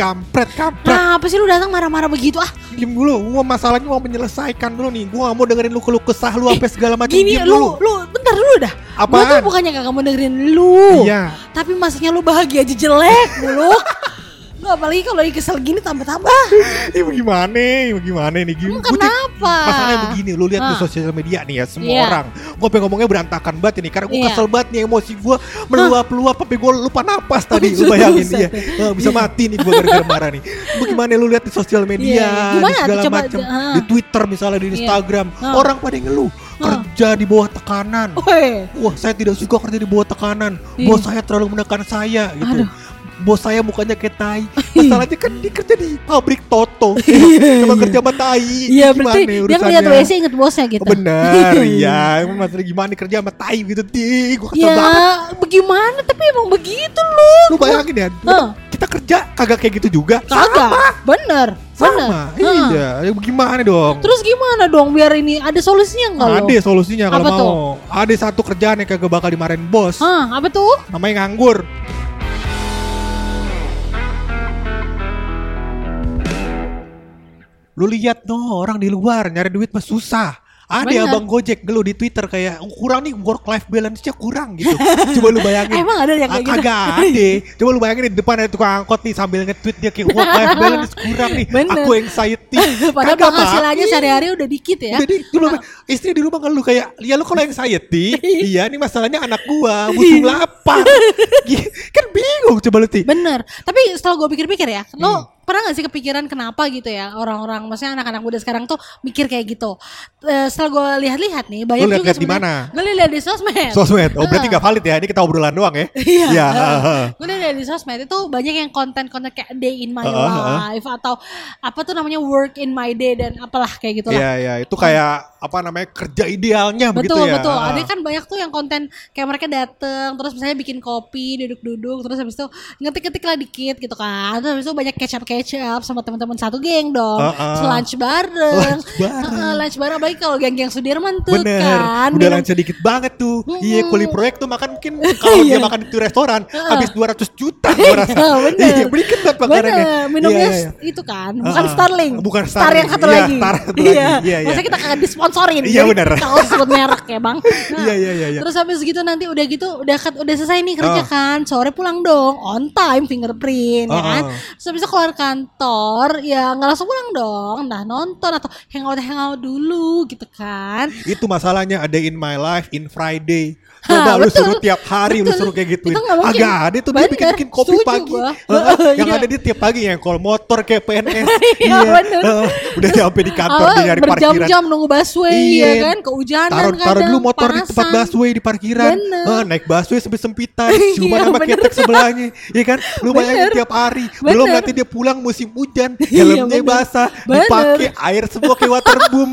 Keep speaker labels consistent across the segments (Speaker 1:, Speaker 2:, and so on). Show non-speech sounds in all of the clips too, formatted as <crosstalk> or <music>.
Speaker 1: Kampret, kampret.
Speaker 2: Nah, apa sih lu datang marah-marah begitu ah?
Speaker 1: Diem dulu, gua masalahnya mau menyelesaikan dulu nih. Gua gak mau dengerin lu keluh kesah lu sampai segala macam.
Speaker 2: Gini
Speaker 1: Diem
Speaker 2: lu,
Speaker 1: dulu.
Speaker 2: lu bentar dulu dah.
Speaker 1: Apaan?
Speaker 2: Gua tuh bukannya gak kamu dengerin lu.
Speaker 1: Iya.
Speaker 2: Tapi masanya lu bahagia aja jelek mulu. <laughs> lu apalagi kalau lagi kesel gini tambah-tambah. <laughs>
Speaker 1: Ini bagaimana? Bagaimana nih? Gini,
Speaker 2: Emang
Speaker 1: gua cek-
Speaker 2: kenapa?
Speaker 1: Masalahnya begini, lu lihat di
Speaker 2: Ah.
Speaker 1: sosial media nih ya semua
Speaker 2: Iya.
Speaker 1: orang. Gua pengen ngomongnya berantakan banget ini karena gua
Speaker 2: Iya.
Speaker 1: kesel banget nih emosi gua meluap-luap sampai gua lupa napas tadi. Lu
Speaker 2: Buset,
Speaker 1: bayangin dia. Eh, bisa mati nih gua gara-gara marah nih. Bagaimana lu lihat di sosial media,
Speaker 2: Iya, iya. Gimana
Speaker 1: di segala macam,
Speaker 2: ah.
Speaker 1: di Twitter misalnya di
Speaker 2: Iya.
Speaker 1: Instagram,
Speaker 2: Ah.
Speaker 1: orang pada ngeluh
Speaker 2: Ah.
Speaker 1: kerja di bawah tekanan.
Speaker 2: Woi.
Speaker 1: Wah saya tidak suka kerja di bawah tekanan. Bos saya terlalu menekan saya gitu
Speaker 2: Aduh.
Speaker 1: Bos saya mukanya kayak tai Masalahnya kan dia kerja di pabrik Toto <laughs> Cuma kerja sama tai
Speaker 2: Iya
Speaker 1: Gimana
Speaker 2: berarti dia ngeliat WC inget bosnya gitu.
Speaker 1: Oh, Benar <laughs> Iya Emang masalah gimana nih kerja sama tai gitu Di Gue kesel
Speaker 2: Ya,
Speaker 1: banget
Speaker 2: bagaimana? Tapi emang begitu lu.
Speaker 1: Lu bayangin ya. Kita kerja kagak kayak gitu juga
Speaker 2: Kagak. Bener. Bener.
Speaker 1: Sama. Iya ya, Gimana dong
Speaker 2: Terus gimana dong biar ini ada solusinya enggak lo?
Speaker 1: Ada solusinya kalau mau
Speaker 2: tuh?
Speaker 1: Ada satu kerjaan yang kagak bakal dimarahin bos
Speaker 2: Hah, apa tuh?
Speaker 1: Namanya nganggur Lu lihat no orang di luar nyari duit mah susah. Ada
Speaker 2: Bener.
Speaker 1: abang Gojek ngeluh di Twitter kayak "Oh, kurang nih work life balance-nya kurang gitu. <laughs> Coba lu bayangin.
Speaker 2: Emang ada yang
Speaker 1: Ah,
Speaker 2: kayak gitu?
Speaker 1: Kagak <laughs> ada. Coba lu bayangin di depan ada tukang angkot nih sambil nge-tweet dia kayak work life <laughs> balance kurang nih.
Speaker 2: Bener.
Speaker 1: Aku anxiety.
Speaker 2: Padahal
Speaker 1: Kagak,
Speaker 2: penghasilannya
Speaker 1: Pak.
Speaker 2: sehari-hari udah dikit ya.
Speaker 1: Udah di, dulu istri di rumah ngeluh kayak, ya lu kalau anxiety, iya ini masalahnya anak gua butuh lapar. Kan bingung coba lu ti.
Speaker 2: Bener. Tapi setelah gue pikir-pikir ya,
Speaker 1: Hmm.
Speaker 2: lo pernah gak sih kepikiran kenapa gitu ya orang-orang, maksudnya anak-anak muda sekarang tuh mikir kayak gitu. Eh, setelah gue lihat-lihat nih, banyak
Speaker 1: Lu lihat-lihat di mana?
Speaker 2: Gue lihat di sosmed.
Speaker 1: Sosmed. Oh berarti gak valid ya. Ini kita obrolan doang ya. <laughs>
Speaker 2: Iya.
Speaker 1: Iya. heeh.
Speaker 2: gue lihat di sosmed itu banyak yang konten-konten kayak day in my life atau apa tuh namanya work in my day dan apalah kayak gitu lah.
Speaker 1: Iya iya itu kayak apa namanya kerja idealnya begitu
Speaker 2: Betul
Speaker 1: ya.
Speaker 2: betul.
Speaker 1: Heeh.
Speaker 2: Ada kan banyak tuh yang konten kayak mereka dateng terus misalnya bikin kopi duduk-duduk terus habis itu ngetik-ngetik lah dikit gitu kan. Terus habis itu banyak catch up catch up sama teman-teman satu geng dong.
Speaker 1: Heeh.
Speaker 2: Terus lunch bareng.
Speaker 1: Lunch bareng.
Speaker 2: Heeh, lunch bareng baik kalau geng-geng Sudirman tuh
Speaker 1: Bener,
Speaker 2: kan.
Speaker 1: udah
Speaker 2: minum-
Speaker 1: lancar dikit banget tuh.
Speaker 2: Mm-mm.
Speaker 1: Iya, kuli proyek tuh makan mungkin kalau <laughs> dia
Speaker 2: Iya.
Speaker 1: makan di restoran habis 200 juta <laughs> gua rasa.
Speaker 2: Iya, bener.
Speaker 1: Iya, berikan banget makanannya.
Speaker 2: Bener, minumnya
Speaker 1: Iya, iya, iya.
Speaker 2: itu kan, bukan
Speaker 1: Heeh.
Speaker 2: Starling.
Speaker 1: Bukan
Speaker 2: Star
Speaker 1: Starling.
Speaker 2: yang satu
Speaker 1: Iya,
Speaker 2: lagi.
Speaker 1: Star satu lagi. Iya, iya.
Speaker 2: Masa kita kagak disponsorin.
Speaker 1: Iya, bener.
Speaker 2: Kalau sebut merek ya, Bang. <laughs>
Speaker 1: Iya, iya, iya, iya.
Speaker 2: Terus habis gitu nanti udah gitu udah udah selesai nih kerja kan. Sore pulang dong, on time fingerprint ya kan. Terus habis itu keluar kantor, ya nggak langsung pulang dong. Nah, nonton atau hangout hangout dulu gitu kan.
Speaker 1: Itu masalahnya ada in my life in Friday.
Speaker 2: Ha, <laughs>
Speaker 1: Coba lu
Speaker 2: betul.
Speaker 1: suruh tiap hari lu
Speaker 2: Betul.
Speaker 1: suruh kayak gituin.
Speaker 2: Itu nggak mungkin.
Speaker 1: Agak ada tuh dia bikin bikin kopi
Speaker 2: setuju
Speaker 1: pagi. Heeh, <laughs> yang
Speaker 2: Iya.
Speaker 1: ada dia tiap pagi yang call motor kayak PNS. <laughs>
Speaker 2: Iya, bener.
Speaker 1: heeh. Udah sampai di kantor dia nyari parkiran.
Speaker 2: berjam-jam nunggu busway
Speaker 1: Iya.
Speaker 2: ya kan, kehujanan
Speaker 1: Taruh taruh
Speaker 2: kadang,
Speaker 1: dulu motor di tempat
Speaker 2: panasan.
Speaker 1: busway di parkiran. Eh, naik busway sampai sempitan. Cuma
Speaker 2: Iya,
Speaker 1: nama
Speaker 2: bener.
Speaker 1: ketek sebelahnya. Iya kan? Lu bayangin tiap hari. Belum nanti dia pulang musim hujan. <laughs>
Speaker 2: Iya,
Speaker 1: Helmnya
Speaker 2: bener.
Speaker 1: basah. Dipakai air semua kayak waterboom.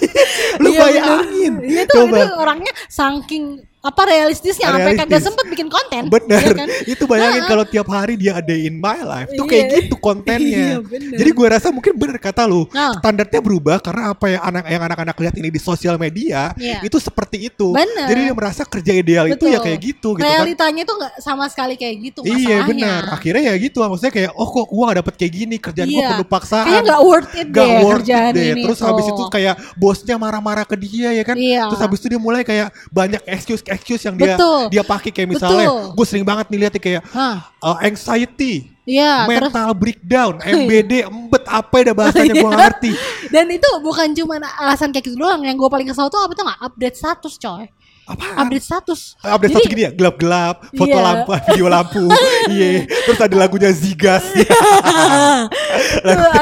Speaker 1: <laughs> Lu
Speaker 2: Iya,
Speaker 1: bayangin.
Speaker 2: Iya itu,
Speaker 1: Coba.
Speaker 2: itu orangnya saking apa realistisnya sampai kagak
Speaker 1: Realistis.
Speaker 2: sempet bikin konten. <laughs>
Speaker 1: Bener,
Speaker 2: ya kan?
Speaker 1: itu bayangin
Speaker 2: Heeh.
Speaker 1: kalau tiap hari dia ada in my life tuh
Speaker 2: Iya.
Speaker 1: kayak gitu kontennya.
Speaker 2: Iya, bener.
Speaker 1: Jadi gue rasa mungkin bener kata lu,
Speaker 2: Nah.
Speaker 1: standarnya berubah karena apa yang anak yang anak-anak lihat ini di sosial media
Speaker 2: Iya.
Speaker 1: itu seperti itu.
Speaker 2: Bener.
Speaker 1: Jadi dia merasa kerja ideal itu ya kayak gitu gitu kan.
Speaker 2: Realitanya tuh nggak sama sekali kayak gitu
Speaker 1: Iya benar. Akhirnya ya gitu maksudnya kayak oh kok gua gak dapet kayak gini kerjaan gua
Speaker 2: Iya.
Speaker 1: penuh paksaan.
Speaker 2: Kayaknya nggak worth it
Speaker 1: Gak
Speaker 2: deh
Speaker 1: worth it deh.
Speaker 2: ini
Speaker 1: Terus
Speaker 2: tuh.
Speaker 1: habis itu kayak bosnya marah-marah ke dia ya kan.
Speaker 2: Iya.
Speaker 1: Terus habis itu dia mulai kayak banyak excuse excuse yang dia
Speaker 2: Betul.
Speaker 1: dia pakai kayak misalnya gue sering banget nih lihat nih kayak
Speaker 2: Hah.
Speaker 1: uh, anxiety,
Speaker 2: Iya, terus
Speaker 1: mental breakdown, <laughs> MBD, embet apa ya dah bahasanya gue gak ngerti. <laughs>
Speaker 2: dan itu bukan cuma alasan kayak gitu doang. Yang gue paling kesel tuh apa tuh nggak update status coy.
Speaker 1: Apaan?
Speaker 2: Update status.
Speaker 1: Update
Speaker 2: Jadi-
Speaker 1: satu gini ya, gelap-gelap, foto
Speaker 2: Iya.
Speaker 1: lampu, <laughs> video lampu, iya. Terus ada lagunya Zigas,
Speaker 2: Tuh,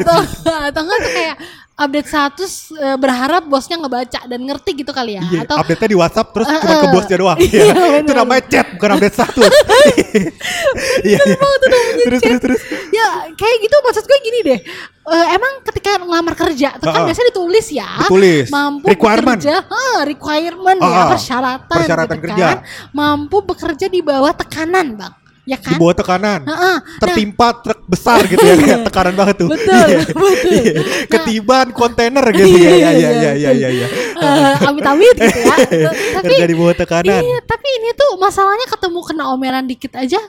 Speaker 2: atau atau enggak tuh kayak update status eh, berharap bosnya ngebaca dan ngerti gitu kali ya.
Speaker 1: Iya,
Speaker 2: atau
Speaker 1: update-nya di WhatsApp terus
Speaker 2: Eh,
Speaker 1: cuma ke bosnya doang.
Speaker 2: Iya,
Speaker 1: Iya,
Speaker 2: bener.
Speaker 1: itu namanya chat bukan update status. <laughs> Iya, iya. Terus terus terus.
Speaker 2: ya kayak gitu maksud gue gini deh. Eh, emang ketika ngelamar kerja tuh kan
Speaker 1: ah.
Speaker 2: biasanya ditulis ya
Speaker 1: Ditulis.
Speaker 2: mampu
Speaker 1: Requirement.
Speaker 2: bekerja ah, requirement ya
Speaker 1: Ah, ah.
Speaker 2: persyaratan
Speaker 1: Persyaratan
Speaker 2: gitu
Speaker 1: kerja.
Speaker 2: kan. mampu bekerja di bawah tekanan bang ya
Speaker 1: Di
Speaker 2: kan
Speaker 1: bawah tekanan.
Speaker 2: Heeh.
Speaker 1: Tertimpa truk besar gitu ya, kayak <laughs> tekanan banget tuh.
Speaker 2: Betul,
Speaker 1: Iya. <laughs>
Speaker 2: betul.
Speaker 1: Iya. Ketiban kontainer gitu
Speaker 2: Iya,
Speaker 1: ya. Iya,
Speaker 2: iya,
Speaker 1: iya,
Speaker 2: iya,
Speaker 1: iya, iya, iya.
Speaker 2: Eh, amit-amit gitu ya <laughs> tapi
Speaker 1: di bawah tekanan.
Speaker 2: Iya, tapi ini tuh masalahnya ketemu kena omelan dikit aja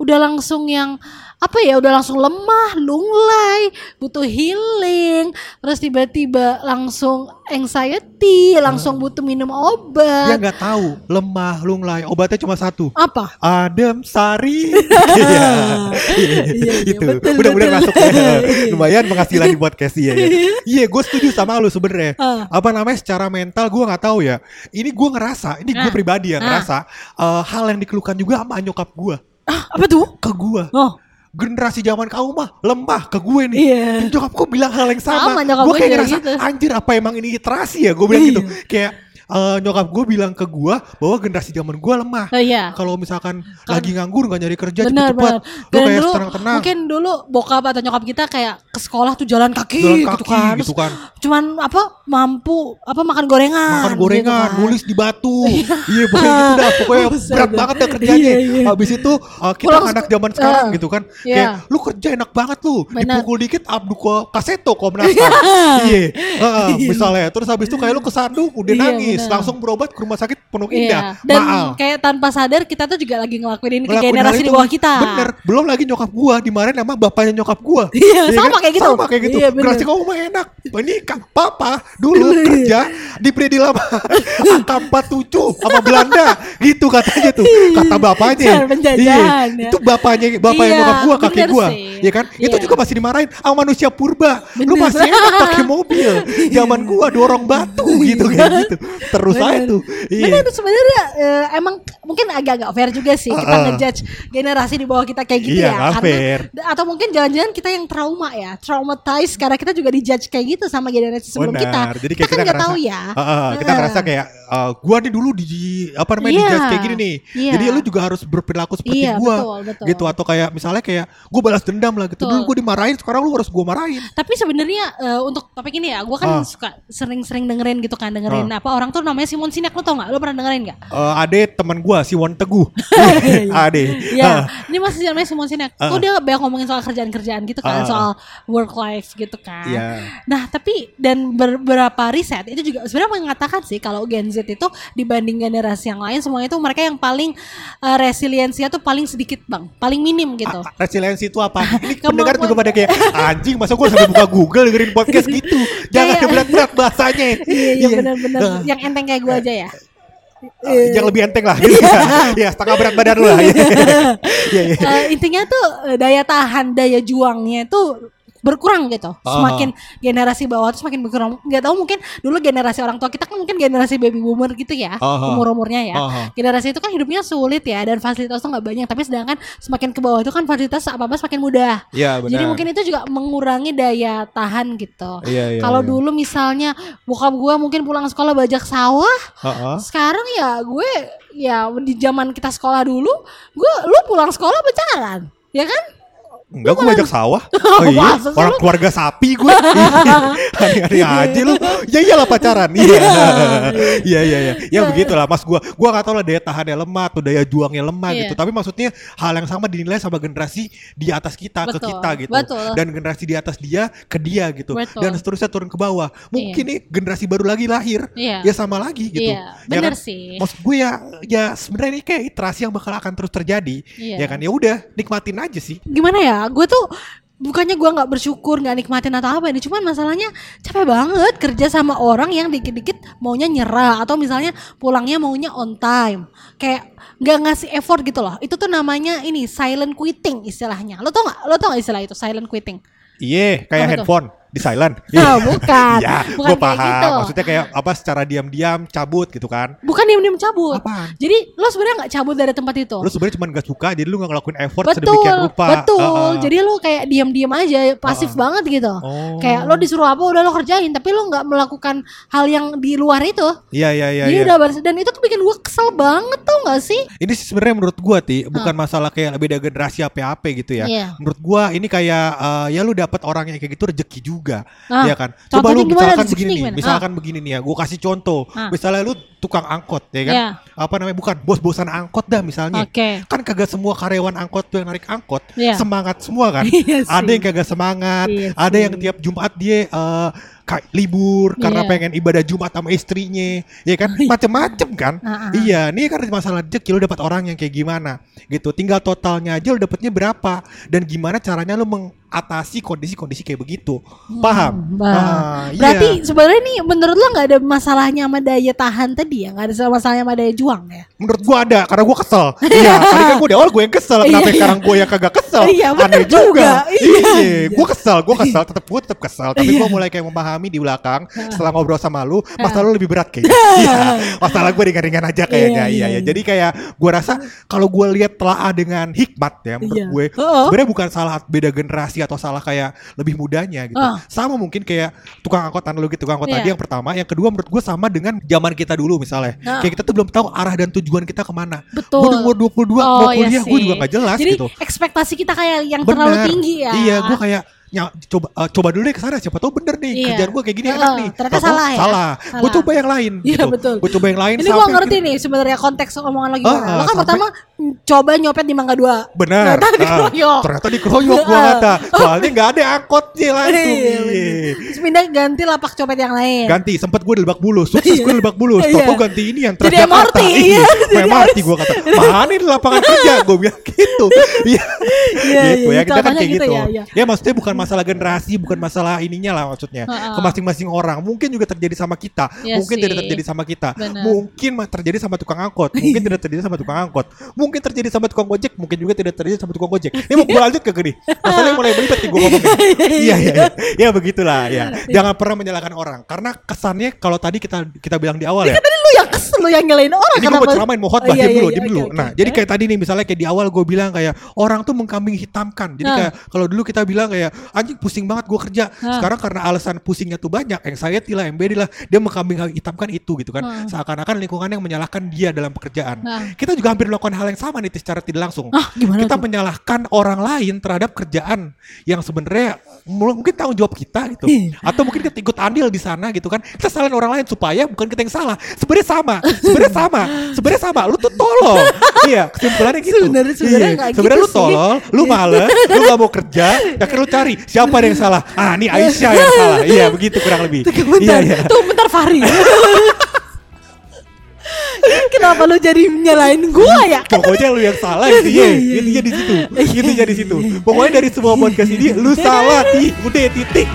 Speaker 2: udah langsung yang apa ya udah langsung lemah, lunglai, butuh healing, terus tiba-tiba langsung anxiety, langsung butuh minum
Speaker 1: Dia
Speaker 2: obat.
Speaker 1: nggak tahu lemah lunglai obatnya cuma satu.
Speaker 2: Apa?
Speaker 1: Adem Sari. <laughs> Iya.
Speaker 2: iya, <laughs>
Speaker 1: itu.
Speaker 2: betul,
Speaker 1: Mudah-mudahan masuk ya. <laughs> Lumayan penghasilan podcast iya ya. Iya, gue setuju sama lu sebenarnya.
Speaker 2: Ah.
Speaker 1: Apa namanya secara mental gue nggak tahu ya. Ini gue ngerasa, ini gue
Speaker 2: Ah.
Speaker 1: pribadi
Speaker 2: Ah.
Speaker 1: ngerasa eh, hal yang dikeluhkan juga sama nyokap gue
Speaker 2: Ah, apa tuh?
Speaker 1: ke gue.
Speaker 2: Oh,
Speaker 1: Generasi zaman kau mah lemah ke gue nih.
Speaker 2: Iya.
Speaker 1: Dan Nyokap bilang hal yang sama.
Speaker 2: Sama,
Speaker 1: gue kayak ngerasa
Speaker 2: gitu.
Speaker 1: Anjir apa emang ini literasi ya? Gue bilang gitu. Kayak eh, nyokap gue bilang ke gue bahwa generasi zaman gue lemah.
Speaker 2: oh iya.
Speaker 1: Kalau misalkan lagi nganggur nggak nyari kerja cepet-cepet, lu kayak
Speaker 2: dulu
Speaker 1: tenang-tenang,
Speaker 2: mungkin dulu bokap atau nyokap kita kayak ke sekolah tuh jalan kaki,
Speaker 1: jalan
Speaker 2: gitu
Speaker 1: kaki
Speaker 2: kan.
Speaker 1: gitu kan,
Speaker 2: cuman apa mampu apa makan gorengan
Speaker 1: makan gorengan,
Speaker 2: gitu kan.
Speaker 1: nulis di batu, <laughs> iya pokoknya gitu dah, pokoknya <laughs> berat banget ya kerjanya.
Speaker 2: Iya, iya.
Speaker 1: Habis itu uh, kita
Speaker 2: Pulang
Speaker 1: anak zaman sekarang
Speaker 2: eh,
Speaker 1: gitu kan,
Speaker 2: iya.
Speaker 1: kayak lu kerja enak banget lu,
Speaker 2: Benar.
Speaker 1: dipukul dikit abdu ke kaseto HAM. <laughs> iya, Heeh, misalnya, terus habis itu kayak lu kesandung, udah
Speaker 2: Iya,
Speaker 1: nangis,
Speaker 2: benar.
Speaker 1: langsung berobat ke rumah sakit penuh
Speaker 2: Iya.
Speaker 1: indah,
Speaker 2: Dan
Speaker 1: maal.
Speaker 2: kayak tanpa sadar kita tuh juga lagi ngelakuin ini ke
Speaker 1: Ngelakuin
Speaker 2: generasi
Speaker 1: hal
Speaker 2: di bawah kita.
Speaker 1: Bener. Belum lagi nyokap gua dimarahin sama bapaknya nyokap gua. <laughs>
Speaker 2: Iya,
Speaker 1: Iya
Speaker 2: sama kayak gitu.
Speaker 1: Sama kayak gitu.
Speaker 2: Iya, bener.
Speaker 1: Generasi kamu mah enak. Ini kan papa dulu kerja di Predi Lama <laughs> <laughs> AK-47 sama Belanda. Gitu katanya tuh. Kata bapaknya. Iya.
Speaker 2: ya.
Speaker 1: Itu bapaknya bapaknya
Speaker 2: Iya,
Speaker 1: nyokap gua, kakek
Speaker 2: bener
Speaker 1: gua.
Speaker 2: sih.
Speaker 1: Iya kan? Itu
Speaker 2: Iya.
Speaker 1: juga masih dimarahin sama manusia purba. Lu
Speaker 2: Bener.
Speaker 1: masih enak pakai mobil. <laughs> Zaman gua dorong batu gitu kayak <laughs> gitu. Terus aja
Speaker 2: Bener.
Speaker 1: tuh. Iya.
Speaker 2: Bener sebenarnya eh, emang mungkin agak-agak fair juga sih kita
Speaker 1: Heeh.
Speaker 2: ngejudge generasi di bawah kita kayak gitu
Speaker 1: Iya,
Speaker 2: ya.
Speaker 1: nggak fair.
Speaker 2: atau mungkin jangan-jangan kita yang trauma ya, traumatized karena kita juga dijudge kayak gitu sama generasi sebelum
Speaker 1: Benar.
Speaker 2: kita.
Speaker 1: Jadi
Speaker 2: kita
Speaker 1: kayak
Speaker 2: kan
Speaker 1: kita ngerasa,
Speaker 2: tahu ya.
Speaker 1: Heeh, kita
Speaker 2: Heeh.
Speaker 1: ngerasa kayak eh, gua nih dulu di apa namanya
Speaker 2: Iya.
Speaker 1: dijudge kayak gini nih.
Speaker 2: Iya.
Speaker 1: Jadi lu juga harus berperilaku seperti
Speaker 2: Iya,
Speaker 1: gua.
Speaker 2: betul, betul.
Speaker 1: Gitu atau kayak misalnya kayak gua balas dendam lah gitu.
Speaker 2: Betul.
Speaker 1: Dulu gua dimarahin, sekarang lu harus gua marahin.
Speaker 2: Tapi sebenarnya eh, untuk topik ini ya, gue kan
Speaker 1: Ah.
Speaker 2: suka sering-sering dengerin gitu kan dengerin
Speaker 1: Ah.
Speaker 2: apa orang tuh namanya Simon Sinek lo tau nggak? Lo pernah dengerin nggak?
Speaker 1: Eh ade teman gua si Won Teguh. <laughs> ade.
Speaker 2: Ya,
Speaker 1: Ah.
Speaker 2: ini masih namanya Simon Sinek.
Speaker 1: Ah.
Speaker 2: Tuh dia banyak ngomongin soal kerjaan-kerjaan gitu kan,
Speaker 1: Ah.
Speaker 2: soal work life gitu kan.
Speaker 1: Iya.
Speaker 2: Nah, tapi dan beberapa riset itu juga sebenarnya mengatakan sih kalau Gen Z itu dibanding generasi yang lain semuanya itu mereka yang paling eh, resiliensinya tuh paling sedikit bang, paling minim gitu.
Speaker 1: Resiliensi itu apa? <laughs> Ini pendengar juga pada kayak anjing masa gua sampai buka Google dengerin podcast <laughs> gitu. Jangan
Speaker 2: Kayak-
Speaker 1: ada berat-berat bahasanya.
Speaker 2: Iya, iya benar-benar
Speaker 1: Ah.
Speaker 2: yang enteng kayak gue aja ya.
Speaker 1: Eh, yang lebih enteng lah gitu ya. ya setengah berat badan lu lah. <laughs> Iya, iya.
Speaker 2: Eh, intinya tuh eh, daya tahan daya juangnya itu berkurang gitu. Semakin generasi bawah tuh semakin berkurang. Nggak tahu mungkin dulu generasi orang tua kita kan mungkin generasi baby boomer gitu ya,
Speaker 1: Aha.
Speaker 2: umur-umurnya ya.
Speaker 1: Aha.
Speaker 2: Generasi itu kan hidupnya sulit ya dan fasilitas tuh nggak banyak. Tapi sedangkan semakin ke bawah itu kan fasilitas apa-apa semakin mudah.
Speaker 1: Iya benar.
Speaker 2: Jadi mungkin itu juga mengurangi daya tahan gitu.
Speaker 1: Iya, iya,
Speaker 2: Kalau
Speaker 1: iya.
Speaker 2: dulu misalnya bokap gua mungkin pulang sekolah bajak sawah,
Speaker 1: Heeh.
Speaker 2: sekarang ya gue ya di zaman kita sekolah dulu, gue lu pulang sekolah berjalan, ya kan?
Speaker 1: Enggak, gue bajak sawah. <laughs> Oh iya, orang
Speaker 2: lu?
Speaker 1: keluarga sapi gue. Aneh-aneh <laughs> aja lu. Ya iyalah pacaran. Iya. Iya iya iya. Ya begitulah Mas gua. Gua gak tahu lah daya tahannya lemah atau daya juangnya lemah
Speaker 2: Iya.
Speaker 1: gitu. Tapi maksudnya hal yang sama dinilai sama generasi di atas kita ke
Speaker 2: Betul,
Speaker 1: kita gitu.
Speaker 2: betul.
Speaker 1: Dan generasi di atas dia ke dia gitu.
Speaker 2: Betul.
Speaker 1: Dan seterusnya turun ke bawah. Mungkin nih generasi baru lagi lahir.
Speaker 2: Iya.
Speaker 1: Ya sama lagi gitu.
Speaker 2: Iya,
Speaker 1: Ya
Speaker 2: bener
Speaker 1: kan?
Speaker 2: sih.
Speaker 1: Maksud gue ya ya sebenarnya ini kayak iterasi yang bakal akan terus terjadi.
Speaker 2: Iya.
Speaker 1: Ya kan ya udah nikmatin aja sih.
Speaker 2: Gimana ya? Gue tuh bukannya gua nggak bersyukur nggak nikmatin atau apa ini cuman masalahnya capek banget kerja sama orang yang dikit-dikit maunya nyerah atau misalnya pulangnya maunya on time. Kayak nggak ngasih effort gitu loh. Itu tuh namanya ini silent quitting istilahnya. Lo tau nggak? Lo tau nggak istilah itu silent quitting?
Speaker 1: Iya, kayak
Speaker 2: Apa tuh?
Speaker 1: handphone di silent.
Speaker 2: Ah, <laughs> bukan.
Speaker 1: Iya,
Speaker 2: Bukan
Speaker 1: gue
Speaker 2: kayak
Speaker 1: paham.
Speaker 2: gitu.
Speaker 1: Maksudnya kayak apa secara diam-diam cabut gitu kan.
Speaker 2: bukan diam-diam cabut
Speaker 1: Apaan?
Speaker 2: jadi lo sebenarnya nggak cabut dari tempat itu
Speaker 1: Lu sebenarnya cuma gak suka jadi lu gak ngelakuin effort
Speaker 2: betul
Speaker 1: sedemikian rupa.
Speaker 2: betul
Speaker 1: Heeh.
Speaker 2: jadi lo kayak diam-diam aja pasif banget gitu
Speaker 1: Oh.
Speaker 2: kayak lo disuruh apa udah lo kerjain tapi lo nggak melakukan hal yang di luar itu
Speaker 1: Iya iya iya.
Speaker 2: jadi
Speaker 1: iya.
Speaker 2: udah dan itu tuh bikin gue kesel banget tau gak sih
Speaker 1: Ini sih sebenarnya menurut gua ti bukan masalah kayak beda generasi apa-apa gitu ya.
Speaker 2: Iya.
Speaker 1: Menurut gua ini kayak eh, ya lu dapat orang yang kayak gitu rezeki juga,
Speaker 2: Ah,
Speaker 1: ya kan. Coba lu
Speaker 2: gimana
Speaker 1: misalkan
Speaker 2: rezekinya
Speaker 1: begini nih,
Speaker 2: gimana?
Speaker 1: misalkan begini nih ya, gua kasih contoh.
Speaker 2: Ah.
Speaker 1: Misalnya lu tukang angkot ya kan.
Speaker 2: Iya.
Speaker 1: Apa namanya bukan bos-bosan angkot dah misalnya.
Speaker 2: Oke.
Speaker 1: Kan kagak semua karyawan angkot tuh yang narik angkot
Speaker 2: Iya.
Speaker 1: semangat semua kan. <laughs>
Speaker 2: Iya sih.
Speaker 1: ada yang kagak semangat,
Speaker 2: Iya
Speaker 1: ada yang tiap Jumat dia ka- libur karena
Speaker 2: Iya.
Speaker 1: pengen ibadah Jumat sama istrinya, ya kan? Macem-macem kan?
Speaker 2: Ah, ah.
Speaker 1: Iya, ini kan masalah rezeki lu dapat orang yang kayak gimana gitu. Tinggal totalnya aja lu dapatnya berapa dan gimana caranya lu mengatasi kondisi-kondisi kayak begitu. Paham?
Speaker 2: Bah.
Speaker 1: Ah, iya.
Speaker 2: Berarti sebenarnya nih menurut lo nggak ada masalahnya sama daya tahan tadi ya, nggak ada masalahnya sama daya juang ya?
Speaker 1: Menurut gua ada karena gua kesel. iya, <laughs> tadi kan gua di awal gua yang kesel, kenapa
Speaker 2: Iya, iya.
Speaker 1: sekarang gua yang kagak kesel?
Speaker 2: Iya,
Speaker 1: Aneh
Speaker 2: juga.
Speaker 1: juga.
Speaker 2: Iya,
Speaker 1: Iya,
Speaker 2: iya.
Speaker 1: gua kesel, gua kesel, tetap gua tetap kesel, tapi
Speaker 2: Iya.
Speaker 1: gua mulai kayak memahami di belakang setelah ngobrol sama lu, masalah lu lebih berat kayaknya. <laughs> Iya, masalah gua ringan-ringan aja kayaknya.
Speaker 2: Iya,
Speaker 1: Iya,
Speaker 2: iya,
Speaker 1: iya.
Speaker 2: iya.
Speaker 1: Jadi kayak gua rasa kalau gua lihat telaah dengan hikmat ya menurut
Speaker 2: Iya.
Speaker 1: gue, sebenarnya bukan salah beda generasi atau salah kayak lebih mudanya gitu.
Speaker 2: Oh.
Speaker 1: Sama mungkin kayak tukang angkot analogi tukang angkot
Speaker 2: Iya.
Speaker 1: tadi yang pertama, yang kedua menurut gue sama dengan zaman kita dulu misalnya.
Speaker 2: Ah.
Speaker 1: Kayak kita tuh belum tahu arah dan tujuan kita ke mana.
Speaker 2: Betul.
Speaker 1: Gue umur 22
Speaker 2: Oh,
Speaker 1: mau
Speaker 2: iya
Speaker 1: kuliah gue
Speaker 2: sih.
Speaker 1: juga gak jelas
Speaker 2: Jadi
Speaker 1: gitu.
Speaker 2: ekspektasi kita kayak yang
Speaker 1: Bener.
Speaker 2: terlalu tinggi ya.
Speaker 1: Iya, gue kayak ya, coba eh, coba dulu deh ke sana siapa tahu bener nih
Speaker 2: Iya.
Speaker 1: kerjaan gue kayak gini
Speaker 2: Heeh,
Speaker 1: enak nih.
Speaker 2: ternyata
Speaker 1: Tahu-tahu
Speaker 2: salah ya?
Speaker 1: Salah. Gue
Speaker 2: Salah.
Speaker 1: coba yang lain
Speaker 2: Iya,
Speaker 1: gitu.
Speaker 2: betul.
Speaker 1: Gue coba yang lain
Speaker 2: Ini
Speaker 1: sampai
Speaker 2: ngerti nih sebenarnya konteks omongan
Speaker 1: Ah,
Speaker 2: gimana.
Speaker 1: ah,
Speaker 2: lo kan
Speaker 1: sampai-
Speaker 2: pertama coba nyopet di Mangga 2.
Speaker 1: Benar.
Speaker 2: Ternyata
Speaker 1: Ah,
Speaker 2: dikeroyok.
Speaker 1: ternyata dikeroyok gua <laughs>
Speaker 2: Ah.
Speaker 1: kata. Soalnya nggak ada angkotnya <laughs> langsung.
Speaker 2: Iya,
Speaker 1: Iya.
Speaker 2: bener. Terus pindah ganti lapak copet yang lain.
Speaker 1: Ganti, sempet gue di Lebak Bulus, <laughs> sukses gue di Lebak Bulus.
Speaker 2: Iya.
Speaker 1: Toko ganti ini yang
Speaker 2: Jadi
Speaker 1: Transjakarta.
Speaker 2: MRT,
Speaker 1: Iya,
Speaker 2: iya. Jadi
Speaker 1: MRT gue kata. Mana ini lapangan kerja? Gue bilang gitu. Iya.
Speaker 2: Iya,
Speaker 1: gitu
Speaker 2: iya,
Speaker 1: ya, kita kan kayak
Speaker 2: gitu
Speaker 1: gitu.
Speaker 2: ya, iya.
Speaker 1: Ya maksudnya bukan masalah generasi, bukan masalah ininya lah maksudnya.
Speaker 2: Heeh.
Speaker 1: Ke masing-masing orang. Mungkin juga terjadi sama kita,
Speaker 2: Iya
Speaker 1: mungkin
Speaker 2: sih.
Speaker 1: tidak terjadi sama kita.
Speaker 2: Benar.
Speaker 1: Mungkin terjadi sama tukang angkot, mungkin tidak terjadi sama tukang angkot. Mungkin terjadi sama tukang gojek, mungkin juga tidak terjadi sama tukang gojek. Ini mau gue lanjut ke gini. Masalahnya mulai belibet nih gue ngomongnya. <laughs> Iya, iya, iya. Ya begitulah ya. Jangan pernah menyalahkan orang karena kesannya kalau tadi kita kita bilang di awal ya.
Speaker 2: Tadi lu yang kesel lu yang nyalain orang
Speaker 1: Ini gue mau ceramain mau khotbah
Speaker 2: Oh, iya,
Speaker 1: dulu,
Speaker 2: iya, iya,
Speaker 1: dulu. Nah, jadi kayak tadi nih misalnya kayak di awal gue bilang kayak orang tuh mengkambing hitamkan. Jadi
Speaker 2: Nah.
Speaker 1: kayak kalau dulu kita bilang kayak anjing pusing banget gue kerja. Sekarang karena alasan pusingnya tuh banyak, anxiety lah, MBD lah, dia mengkambing hitamkan itu gitu kan. Seakan-akan lingkungan yang menyalahkan dia dalam pekerjaan.
Speaker 2: Nah.
Speaker 1: Kita juga hampir melakukan hal yang sama nih secara tidak langsung.
Speaker 2: Ah,
Speaker 1: kita
Speaker 2: tuh?
Speaker 1: menyalahkan orang lain terhadap kerjaan yang sebenarnya mungkin tanggung jawab kita gitu. Atau mungkin kita ikut andil di sana gitu kan. Kita salahin orang lain supaya bukan kita yang salah. Sebenarnya sama. Sebenarnya sama. Sebenarnya sama. Lu tuh tolol. iya, kesimpulannya gitu.
Speaker 2: Sebenarnya- sebenarnya
Speaker 1: Iya. Sebenarnya
Speaker 2: gitu
Speaker 1: lu tolol, lu males, lu gak mau kerja, akhirnya lu cari siapa yang salah. Ah, ini Aisyah yang salah. Iya, begitu kurang lebih. Iya,
Speaker 2: Bentar,
Speaker 1: iya.
Speaker 2: tuh bentar Fahri. Kenapa lu jadi nyalain gua ya?
Speaker 1: Pokoknya lu yang salah intinya, intinya di situ, intinya di situ. Pokoknya dari semua podcast ini lu salah, udah titik.